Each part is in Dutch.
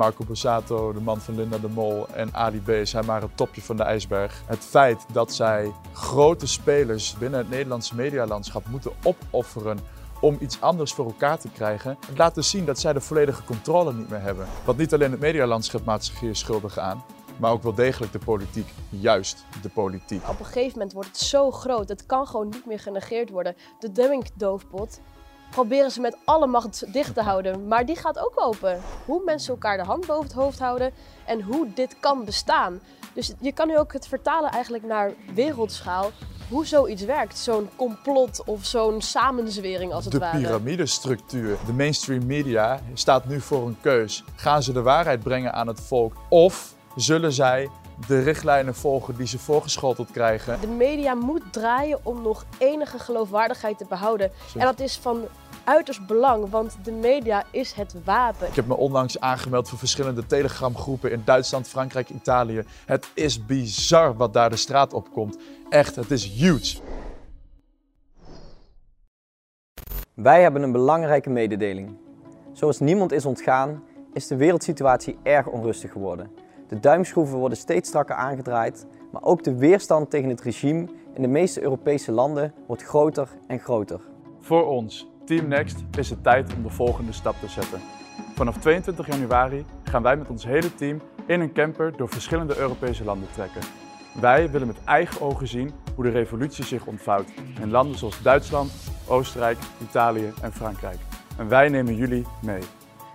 Marco Borsato, de man van Linda de Mol en Ali B zijn maar het topje van de ijsberg. Het feit dat zij grote spelers binnen het Nederlandse medialandschap moeten opofferen om iets anders voor elkaar te krijgen, laat dus zien dat zij de volledige controle niet meer hebben. Wat niet alleen het medialandschap maakt zich hier schuldig aan, maar ook wel degelijk de politiek. Juist de politiek. Op een gegeven moment wordt het zo groot, het kan gewoon niet meer genegeerd worden. De Dumming-doofpot proberen ze met alle macht dicht te houden, maar die gaat ook open. Hoe mensen elkaar de hand boven het hoofd houden en hoe dit kan bestaan. Dus je kan nu ook het vertalen eigenlijk naar wereldschaal hoe zoiets werkt. Zo'n complot of zo'n samenzwering als het de ware. De piramidestructuur. De mainstream media staat nu voor een keus. Gaan ze de waarheid brengen aan het volk of zullen zij de richtlijnen volgen die ze voorgeschoteld krijgen? De media moet draaien om nog enige geloofwaardigheid te behouden. En dat is van uiterst belang, want de media is het wapen. Ik heb me onlangs aangemeld voor verschillende telegramgroepen in Duitsland, Frankrijk, Italië. Het is bizar wat daar de straat op komt. Echt, het is huge. Wij hebben een belangrijke mededeling. Zoals niemand is ontgaan, is de wereldsituatie erg onrustig geworden. De duimschroeven worden steeds strakker aangedraaid, maar ook de weerstand tegen het regime in de meeste Europese landen wordt groter en groter. Voor ons, Team Next, is het tijd om de volgende stap te zetten. Vanaf 22 januari gaan wij met ons hele team in een camper door verschillende Europese landen trekken. Wij willen met eigen ogen zien hoe de revolutie zich ontvouwt in landen zoals Duitsland, Oostenrijk, Italië en Frankrijk. En wij nemen jullie mee.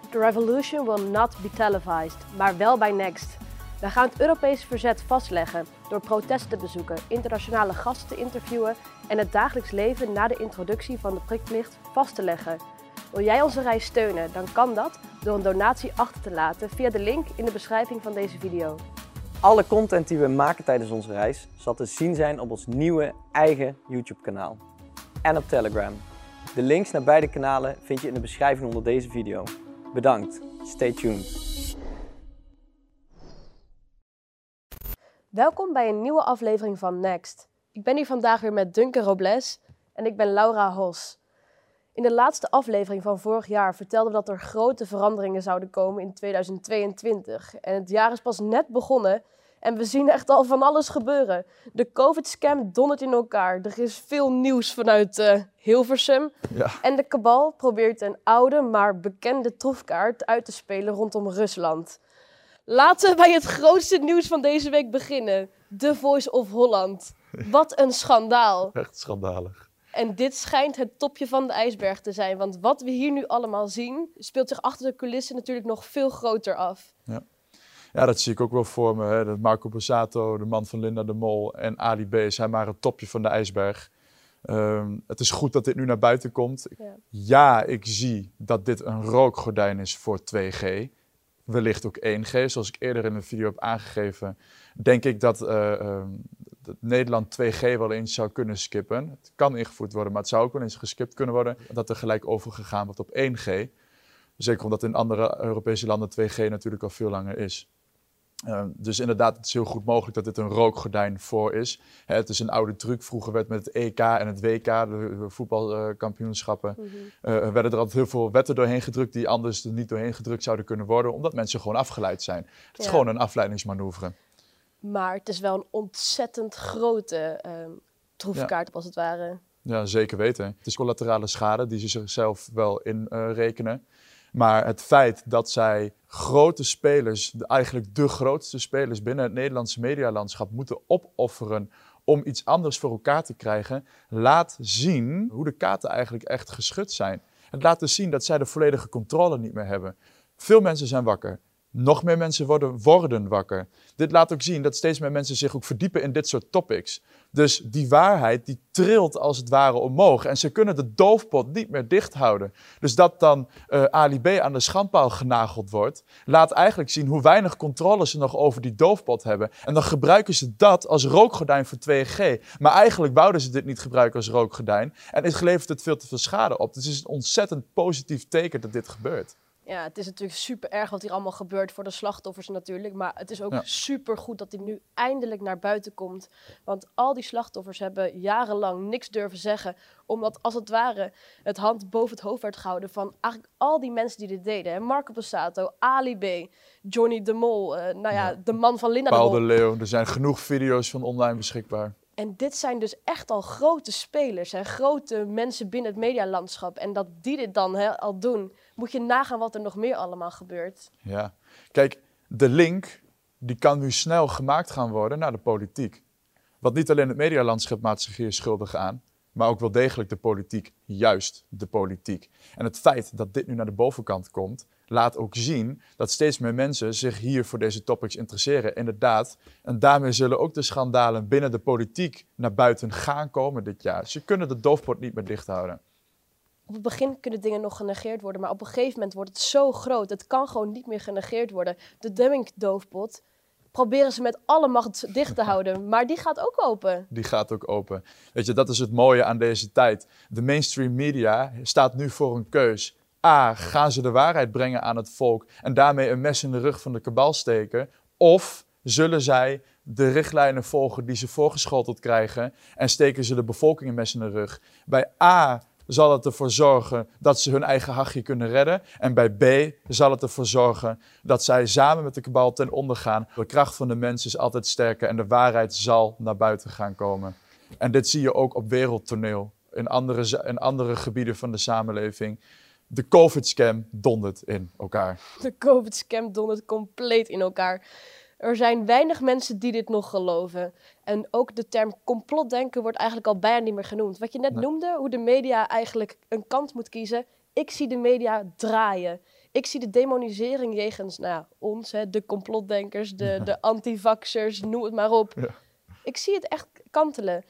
The revolution will not be televised, maar wel bij Next. Wij gaan het Europese verzet vastleggen door protesten te bezoeken, internationale gasten te interviewen en het dagelijks leven na de introductie van de prikplicht vast te leggen. Wil jij onze reis steunen, dan kan dat door een donatie achter te laten via de link in de beschrijving van deze video. Alle content die we maken tijdens onze reis zal te zien zijn op ons nieuwe eigen YouTube kanaal en op Telegram. De links naar beide kanalen vind je in de beschrijving onder deze video. Bedankt, stay tuned. Welkom bij een nieuwe aflevering van Next. Ik ben hier vandaag weer met Duncan Robles en ik ben Laura Hos. In de laatste aflevering van vorig jaar vertelden we dat er grote veranderingen zouden komen in 2022. En het jaar is pas net begonnen en we zien echt al van alles gebeuren. De COVID-scam dondert in elkaar. Er is veel nieuws vanuit uh, Hilversum. Ja. En de kabal probeert een oude, maar bekende troefkaart uit te spelen rondom Rusland. Laten we bij het grootste nieuws van deze week beginnen. The Voice of Holland. Wat een schandaal. Echt schandalig. En dit schijnt het topje van de ijsberg te zijn. Want wat we hier nu allemaal zien, speelt zich achter de coulissen natuurlijk nog veel groter af. Ja, ja dat zie ik ook wel voor me. Hè. Dat Marco Borsato, de man van Linda de Mol en Ali B zijn maar het topje van de ijsberg. Um, het is goed dat dit nu naar buiten komt. Ja. ja, ik zie dat dit een rookgordijn is voor 2G wellicht ook 1G. Zoals ik eerder in een video heb aangegeven, denk ik dat, uh, uh, dat, Nederland 2G wel eens zou kunnen skippen. Het kan ingevoerd worden, maar het zou ook wel eens geskipt kunnen worden. Dat er gelijk overgegaan wordt op 1G. Zeker omdat in andere Europese landen 2G natuurlijk al veel langer is. Uh, dus inderdaad, het is heel goed mogelijk dat dit een rookgordijn voor is. Hè, het is een oude truc. Vroeger werd met het EK en het WK, de voetbalkampioenschappen, mm -hmm. uh, werden er altijd heel veel wetten doorheen gedrukt die anders er niet doorheen gedrukt zouden kunnen worden, omdat mensen gewoon afgeleid zijn. Het is gewoon een afleidingsmanoeuvre. Maar het is wel een ontzettend grote troefkaart, ja. als het ware. Ja, zeker weten. Het is collaterale schade die ze zichzelf wel inrekenen. Maar het feit dat zij grote spelers, eigenlijk de grootste spelers binnen het Nederlandse medialandschap, moeten opofferen om iets anders voor elkaar te krijgen, laat zien hoe de kaarten eigenlijk echt geschud zijn. Het laat dus zien dat zij de volledige controle niet meer hebben. Veel mensen zijn wakker. Nog meer mensen worden, worden wakker. Dit laat ook zien dat steeds meer mensen zich ook verdiepen in dit soort topics. Dus die waarheid die trilt als het ware omhoog. En ze kunnen de doofpot niet meer dicht houden. Dus dat dan uh, Ali B aan de schandpaal genageld wordt, laat eigenlijk zien hoe weinig controle ze nog over die doofpot hebben. En dan gebruiken ze dat als rookgordijn voor 2G. Maar eigenlijk wouden ze dit niet gebruiken als rookgordijn. En het levert het veel te veel schade op. Dus het is een ontzettend positief teken dat dit gebeurt. Ja, het is natuurlijk super erg wat hier allemaal gebeurt voor de slachtoffers natuurlijk. Maar het is ook super goed dat hij nu eindelijk naar buiten komt. Want al die slachtoffers hebben jarenlang niks durven zeggen. Omdat als het ware het hand boven het hoofd werd gehouden van eigenlijk al die mensen die dit deden. Marco Passato, Ali B, Johnny de Mol, uh, nou ja, de man van Linda Paul de Mol. de Leeuw, er zijn genoeg video's van online beschikbaar. En dit zijn dus echt al grote spelers en grote mensen binnen het medialandschap. En dat die dit dan al doen, moet je nagaan wat er nog meer allemaal gebeurt. Ja, kijk, de link die kan nu snel gemaakt gaan worden naar de politiek. Wat niet alleen het medialandschap zich hier schuldig aan, maar ook wel degelijk de politiek, juist de politiek. En het feit dat dit nu naar de bovenkant komt, laat ook zien dat steeds meer mensen zich hier voor deze topics interesseren. Inderdaad. En daarmee zullen ook de schandalen binnen de politiek naar buiten gaan komen dit jaar. Ze kunnen de doofpot niet meer dicht houden. Op het begin kunnen dingen nog genegeerd worden, maar op een gegeven moment wordt het zo groot. Het kan gewoon niet meer genegeerd worden. De Deming-doofpot proberen ze met alle macht dicht te houden, maar die gaat ook open. Die gaat ook open. Weet je, dat is het mooie aan deze tijd. De mainstream media staat nu voor een keus. A, gaan ze de waarheid brengen aan het volk en daarmee een mes in de rug van de kabal steken? Of zullen zij de richtlijnen volgen die ze voorgeschoteld krijgen en steken ze de bevolking een mes in de rug? Bij A zal het ervoor zorgen dat ze hun eigen hachje kunnen redden. En bij B zal het ervoor zorgen dat zij samen met de kabal ten onder gaan. De kracht van de mens is altijd sterker en de waarheid zal naar buiten gaan komen. En dit zie je ook op wereldtoneel, in andere, in andere gebieden van de samenleving. De COVID-scam dondert in elkaar. De COVID-scam dondert compleet in elkaar. Er zijn weinig mensen die dit nog geloven. En ook de term complotdenken wordt eigenlijk al bijna niet meer genoemd. Wat je net noemde, hoe de media eigenlijk een kant moet kiezen. Ik zie de media draaien. Ik zie de demonisering jegens nou, ons, hè, de complotdenkers, de, de antivaxers, noem het maar op. Ja. Ik zie het echt kantelen.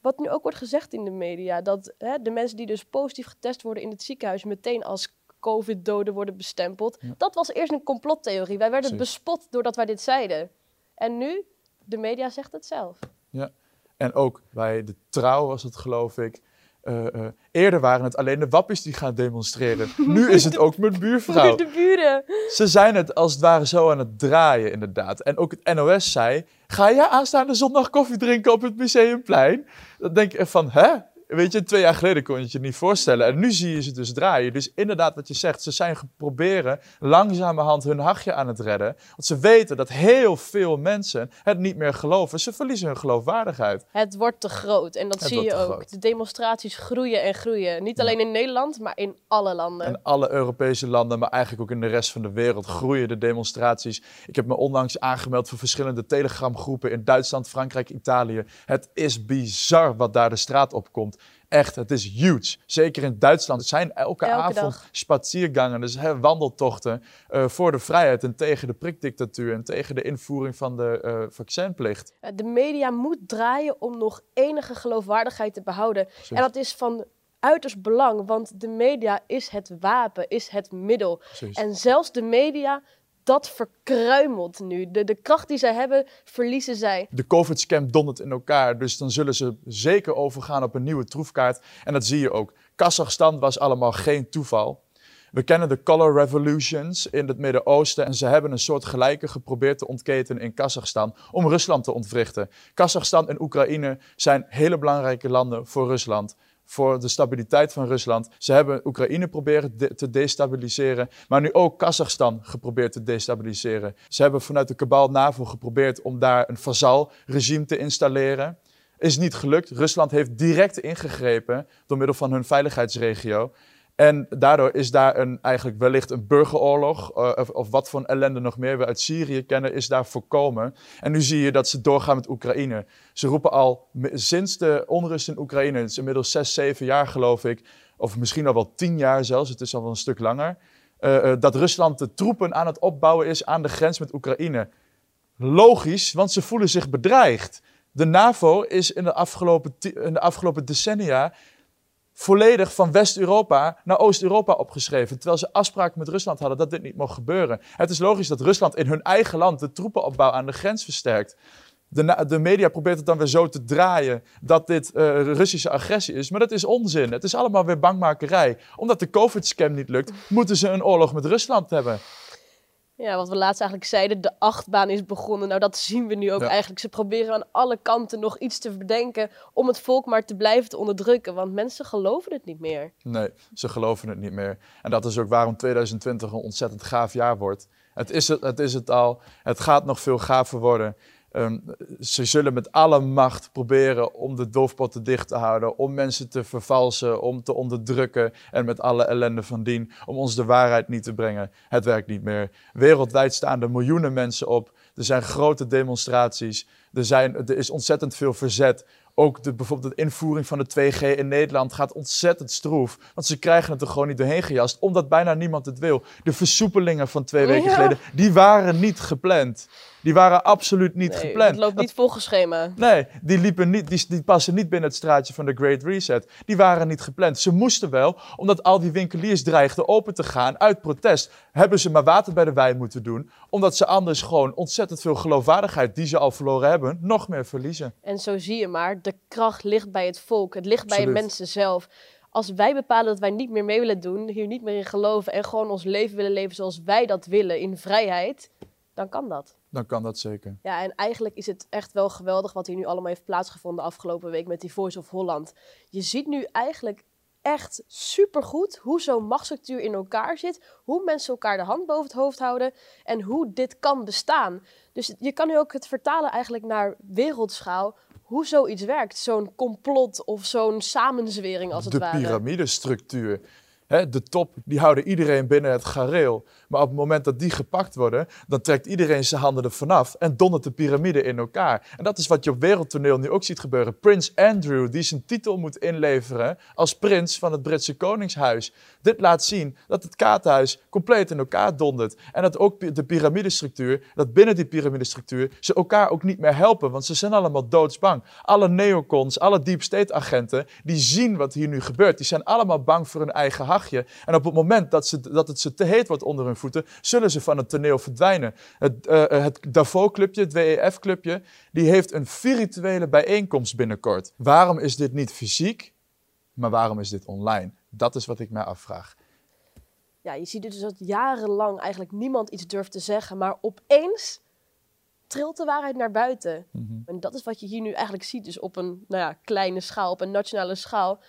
Wat nu ook wordt gezegd in de media, dat hè, de mensen die dus positief getest worden in het ziekenhuis meteen als COVID-doden worden bestempeld. Dat was eerst een complottheorie. Wij werden bespot doordat wij dit zeiden. En nu, de media zegt het zelf. Ja, en ook bij de trouw was het geloof ik. Uh, uh, eerder waren het alleen de wappies die gaan demonstreren. Nu is het ook mijn buurvrouw. De buren. Ze zijn het als het ware zo aan het draaien, inderdaad. En ook het NOS zei: Ga jij aanstaande zondag koffie drinken op het Museumplein? Dan denk je van, hè? Weet je, twee jaar geleden kon je het je niet voorstellen. En nu zie je ze dus draaien. Dus inderdaad, wat je zegt, ze zijn geprobeerd langzamerhand hun hachje aan het redden. Want ze weten dat heel veel mensen het niet meer geloven. Ze verliezen hun geloofwaardigheid. Het wordt te groot. En dat zie je ook. De demonstraties groeien en groeien. Niet alleen in Nederland, maar in alle landen. In alle Europese landen, maar eigenlijk ook in de rest van de wereld groeien de demonstraties. Ik heb me onlangs aangemeld voor verschillende telegramgroepen in Duitsland, Frankrijk, Italië. Het is bizar wat daar de straat op komt. Echt, het is huge. Zeker in Duitsland. Het zijn elke, avond spaziergangen, dus hè, wandeltochten uh, voor de vrijheid en tegen de prikdictatuur en tegen de invoering van de uh, vaccinplicht. De media moet draaien om nog enige geloofwaardigheid te behouden. En dat is van uiterst belang, want de media is het wapen, is het middel. En zelfs de media dat verkruimelt nu. De, de kracht die zij hebben, verliezen zij. De COVID-scam dondert in elkaar, dus dan zullen ze zeker overgaan op een nieuwe troefkaart. En dat zie je ook. Kazachstan was allemaal geen toeval. We kennen de Color Revolutions in het Midden-Oosten en ze hebben een soort gelijke geprobeerd te ontketen in Kazachstan om Rusland te ontwrichten. Kazachstan en Oekraïne zijn hele belangrijke landen voor Rusland voor de stabiliteit van Rusland. Ze hebben Oekraïne proberen te destabiliseren, maar nu ook Kazachstan geprobeerd te destabiliseren. Ze hebben vanuit de Kabal-NAVO geprobeerd om daar een vazalregime te installeren. Is niet gelukt. Rusland heeft direct ingegrepen door middel van hun veiligheidsregio. En daardoor is daar een, eigenlijk wellicht een burgeroorlog, uh, of, of, wat voor ellende nog meer we uit Syrië kennen, is daar voorkomen. En nu zie je dat ze doorgaan met Oekraïne. Ze roepen al sinds de onrust in Oekraïne, het is inmiddels zes, zeven jaar geloof ik, of misschien al wel tien jaar zelfs, het is al wel een stuk langer, uh, uh, dat Rusland de troepen aan het opbouwen is aan de grens met Oekraïne. Logisch, want ze voelen zich bedreigd. De NAVO is in de afgelopen, in de afgelopen decennia volledig van West-Europa naar Oost-Europa opgeschreven. Terwijl ze afspraken met Rusland hadden dat dit niet mocht gebeuren. Het is logisch dat Rusland in hun eigen land de troepenopbouw aan de grens versterkt. De, de, media probeert het dan weer zo te draaien dat dit uh, Russische agressie is. Maar dat is onzin. Het is allemaal weer bangmakerij. Omdat de COVID-scam niet lukt, moeten ze een oorlog met Rusland hebben. Ja, wat we laatst eigenlijk zeiden, de achtbaan is begonnen. Nou, dat zien we nu ook eigenlijk. Ze proberen aan alle kanten nog iets te bedenken om het volk maar te blijven te onderdrukken. Want mensen geloven het niet meer. Nee, ze geloven het niet meer. En dat is ook waarom 2020 een ontzettend gaaf jaar wordt. Het is het, het is het al. Het gaat nog veel gaver worden. Ehm, ze zullen met alle macht proberen om de doofpotten dicht te houden, om mensen te vervalsen, om te onderdrukken en met alle ellende van dien, om ons de waarheid niet te brengen. Het werkt niet meer. Wereldwijd staan er miljoenen mensen op. Er zijn grote demonstraties. Er, zijn, er is ontzettend veel verzet ook de, bijvoorbeeld de invoering van de 2G in Nederland gaat ontzettend stroef. Want ze krijgen het er gewoon niet doorheen gejast, omdat bijna niemand het wil. De versoepelingen van twee weken geleden, die waren niet gepland. Die waren absoluut niet nee, gepland. Het loopt niet volgens schema. Nee, die, liepen niet, die, die passen niet binnen het straatje van de Great Reset. Die waren niet gepland. Ze moesten wel, omdat al die winkeliers dreigden open te gaan uit protest. Hebben ze maar water bij de wijn moeten doen. Omdat ze anders gewoon ontzettend veel geloofwaardigheid die ze al verloren hebben, nog meer verliezen. En zo zie je maar, de kracht ligt bij het volk. Het ligt bij de mensen zelf als wij bepalen dat wij niet meer mee willen doen, hier niet meer in geloven en gewoon ons leven willen leven zoals wij dat willen, in vrijheid, dan kan dat. Dan kan dat zeker. Ja, en eigenlijk is het echt wel geweldig wat hier nu allemaal heeft plaatsgevonden afgelopen week met die Voice of Holland. Je ziet nu eigenlijk echt supergoed hoe zo'n machtsstructuur in elkaar zit, hoe mensen elkaar de hand boven het hoofd houden en hoe dit kan bestaan. Dus je kan nu ook het vertalen eigenlijk naar wereldschaal, hoe zoiets werkt, zo'n complot of zo'n samenzwering als het ware. De piramidestructuur de top, die houden iedereen binnen het gareel. Maar op het moment dat die gepakt worden, dan trekt iedereen zijn handen er vanaf en dondert de piramide in elkaar. En dat is wat je op wereldtoneel nu ook ziet gebeuren. Prins Andrew, die zijn titel moet inleveren als prins van het Britse Koningshuis. Dit laat zien dat het kaartenhuis compleet in elkaar dondert. En dat ook de piramidestructuur, dat binnen die piramidestructuur ze elkaar ook niet meer helpen, want ze zijn allemaal doodsbang. Alle neocons, alle deep state agenten, die zien wat hier nu gebeurt. Die zijn allemaal bang voor hun eigen hart. En op het moment dat, ze, dat het ze te heet wordt onder hun voeten, zullen ze van het toneel verdwijnen. Het, uh, het Davos-clubje, het WEF-clubje, die heeft een virtuele bijeenkomst binnenkort. Waarom is dit niet fysiek, maar waarom is dit online? Dat is wat ik mij afvraag. Ja, je ziet dus dat jarenlang eigenlijk niemand iets durft te zeggen, maar opeens trilt de waarheid naar buiten. Mhm. En dat is wat je hier nu eigenlijk ziet, dus op een nou ja, kleine schaal, op een nationale schaal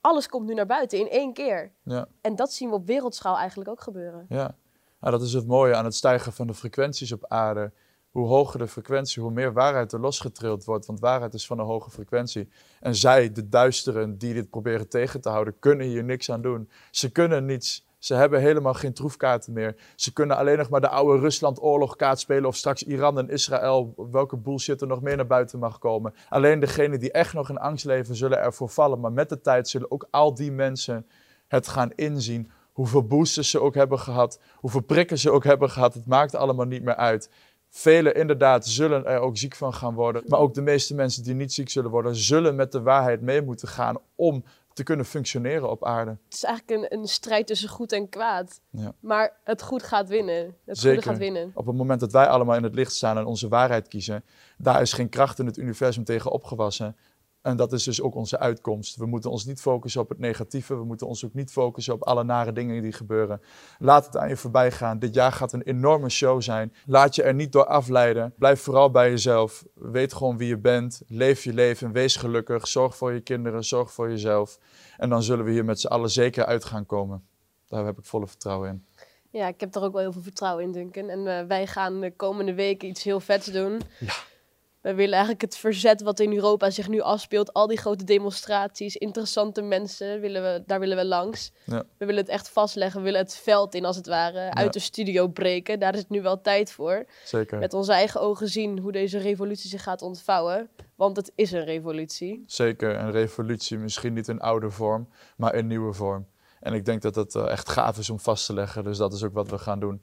alles komt nu naar buiten in één keer. Ja. En dat zien we op wereldschaal eigenlijk ook gebeuren. Ja, nou, dat is het mooie aan het stijgen van de frequenties op aarde. Hoe hoger de frequentie, hoe meer waarheid er losgetrild wordt. Want waarheid is van een hoge frequentie. En zij, de duisteren die dit proberen tegen te houden, kunnen hier niks aan doen. Ze kunnen niets ze hebben helemaal geen troefkaarten meer. Ze kunnen alleen nog maar de oude Rusland-oorlogkaart spelen of straks Iran en Israël, welke bullshit er nog meer naar buiten mag komen. Alleen degenen die echt nog in angst leven zullen ervoor vallen. Maar met de tijd zullen ook al die mensen het gaan inzien. Hoeveel boosters ze ook hebben gehad, hoeveel prikken ze ook hebben gehad, het maakt allemaal niet meer uit. Velen inderdaad zullen er ook ziek van gaan worden. Maar ook de meeste mensen die niet ziek zullen worden, zullen met de waarheid mee moeten gaan om te kunnen functioneren op aarde. Het is eigenlijk een, een strijd tussen goed en kwaad. Ja. Maar het goed gaat winnen. Het Zeker. gaat winnen. Op het moment dat wij allemaal in het licht staan en onze waarheid kiezen, daar is geen kracht in het universum tegen opgewassen. En dat is dus ook onze uitkomst. We moeten ons niet focussen op het negatieve. We moeten ons ook niet focussen op alle nare dingen die gebeuren. Laat het aan je voorbij gaan. Dit jaar gaat een enorme show zijn. Laat je er niet door afleiden. Blijf vooral bij jezelf. Weet gewoon wie je bent. Leef je leven. Wees gelukkig. Zorg voor je kinderen. Zorg voor jezelf. En dan zullen we hier met z'n allen zeker uit gaan komen. Daar heb ik volle vertrouwen in. Ja, ik heb er ook wel heel veel vertrouwen in, Duncan. En uh, wij gaan de komende weken iets heel vets doen. Ja. We willen eigenlijk het verzet wat in Europa zich nu afspeelt, al die grote demonstraties, interessante mensen, willen we, daar willen we langs. Ja. We willen het echt vastleggen, we willen het veld in als het ware, uit de studio breken. Daar is het nu wel tijd voor. Zeker. Met onze eigen ogen zien hoe deze revolutie zich gaat ontvouwen. Want het is een revolutie. Zeker, een revolutie, misschien niet in oude vorm, maar in nieuwe vorm. En ik denk dat het eh, echt gaaf is om vast te leggen. Dus dat is ook wat we gaan doen.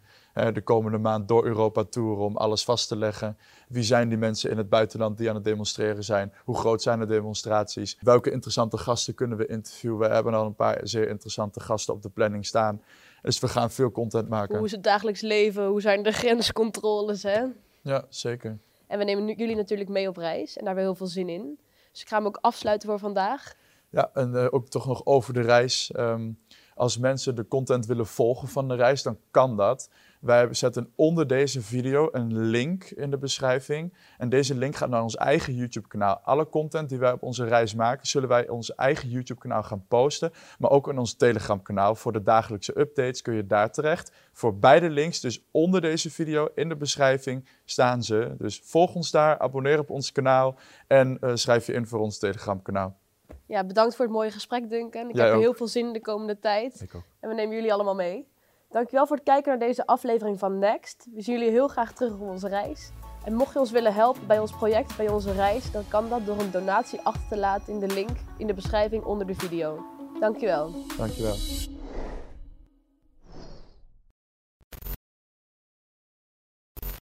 de komende maand door Europa toeren om alles vast te leggen. Wie zijn die mensen in het buitenland die aan het demonstreren zijn? Hoe groot zijn de demonstraties? Welke interessante gasten kunnen we interviewen? We hebben al een paar zeer interessante gasten op de planning staan. Dus we gaan veel content maken. Hoe is het dagelijks leven? Hoe zijn de grenscontroles? Hè? Ja, zeker. En we nemen jullie natuurlijk mee op reis en daar hebben we heel veel zin in. Dus ik ga hem ook afsluiten voor vandaag. Ja, en uh, ook toch nog over de reis. Um, als mensen de content willen volgen van de reis, dan kan dat. Wij zetten onder deze video een link in de beschrijving. En deze link gaat naar ons eigen YouTube-kanaal. Alle content die wij op onze reis maken, zullen wij ons eigen YouTube-kanaal gaan posten. Maar ook in ons Telegram-kanaal. Voor de dagelijkse updates kun je daar terecht. Voor beide links, dus onder deze video in de beschrijving, staan ze. Dus volg ons daar, abonneer op ons kanaal en uh, schrijf je in voor ons Telegram-kanaal. Ja, bedankt voor het mooie gesprek, Duncan. Ik heb er heel veel zin in de komende tijd. Ik ook. En we nemen jullie allemaal mee. Dankjewel voor het kijken naar deze aflevering van Next. We zien jullie heel graag terug op onze reis. En mocht je ons willen helpen bij ons project, bij onze reis, dan kan dat door een donatie achter te laten in de link in de beschrijving onder de video. Dankjewel. Dankjewel.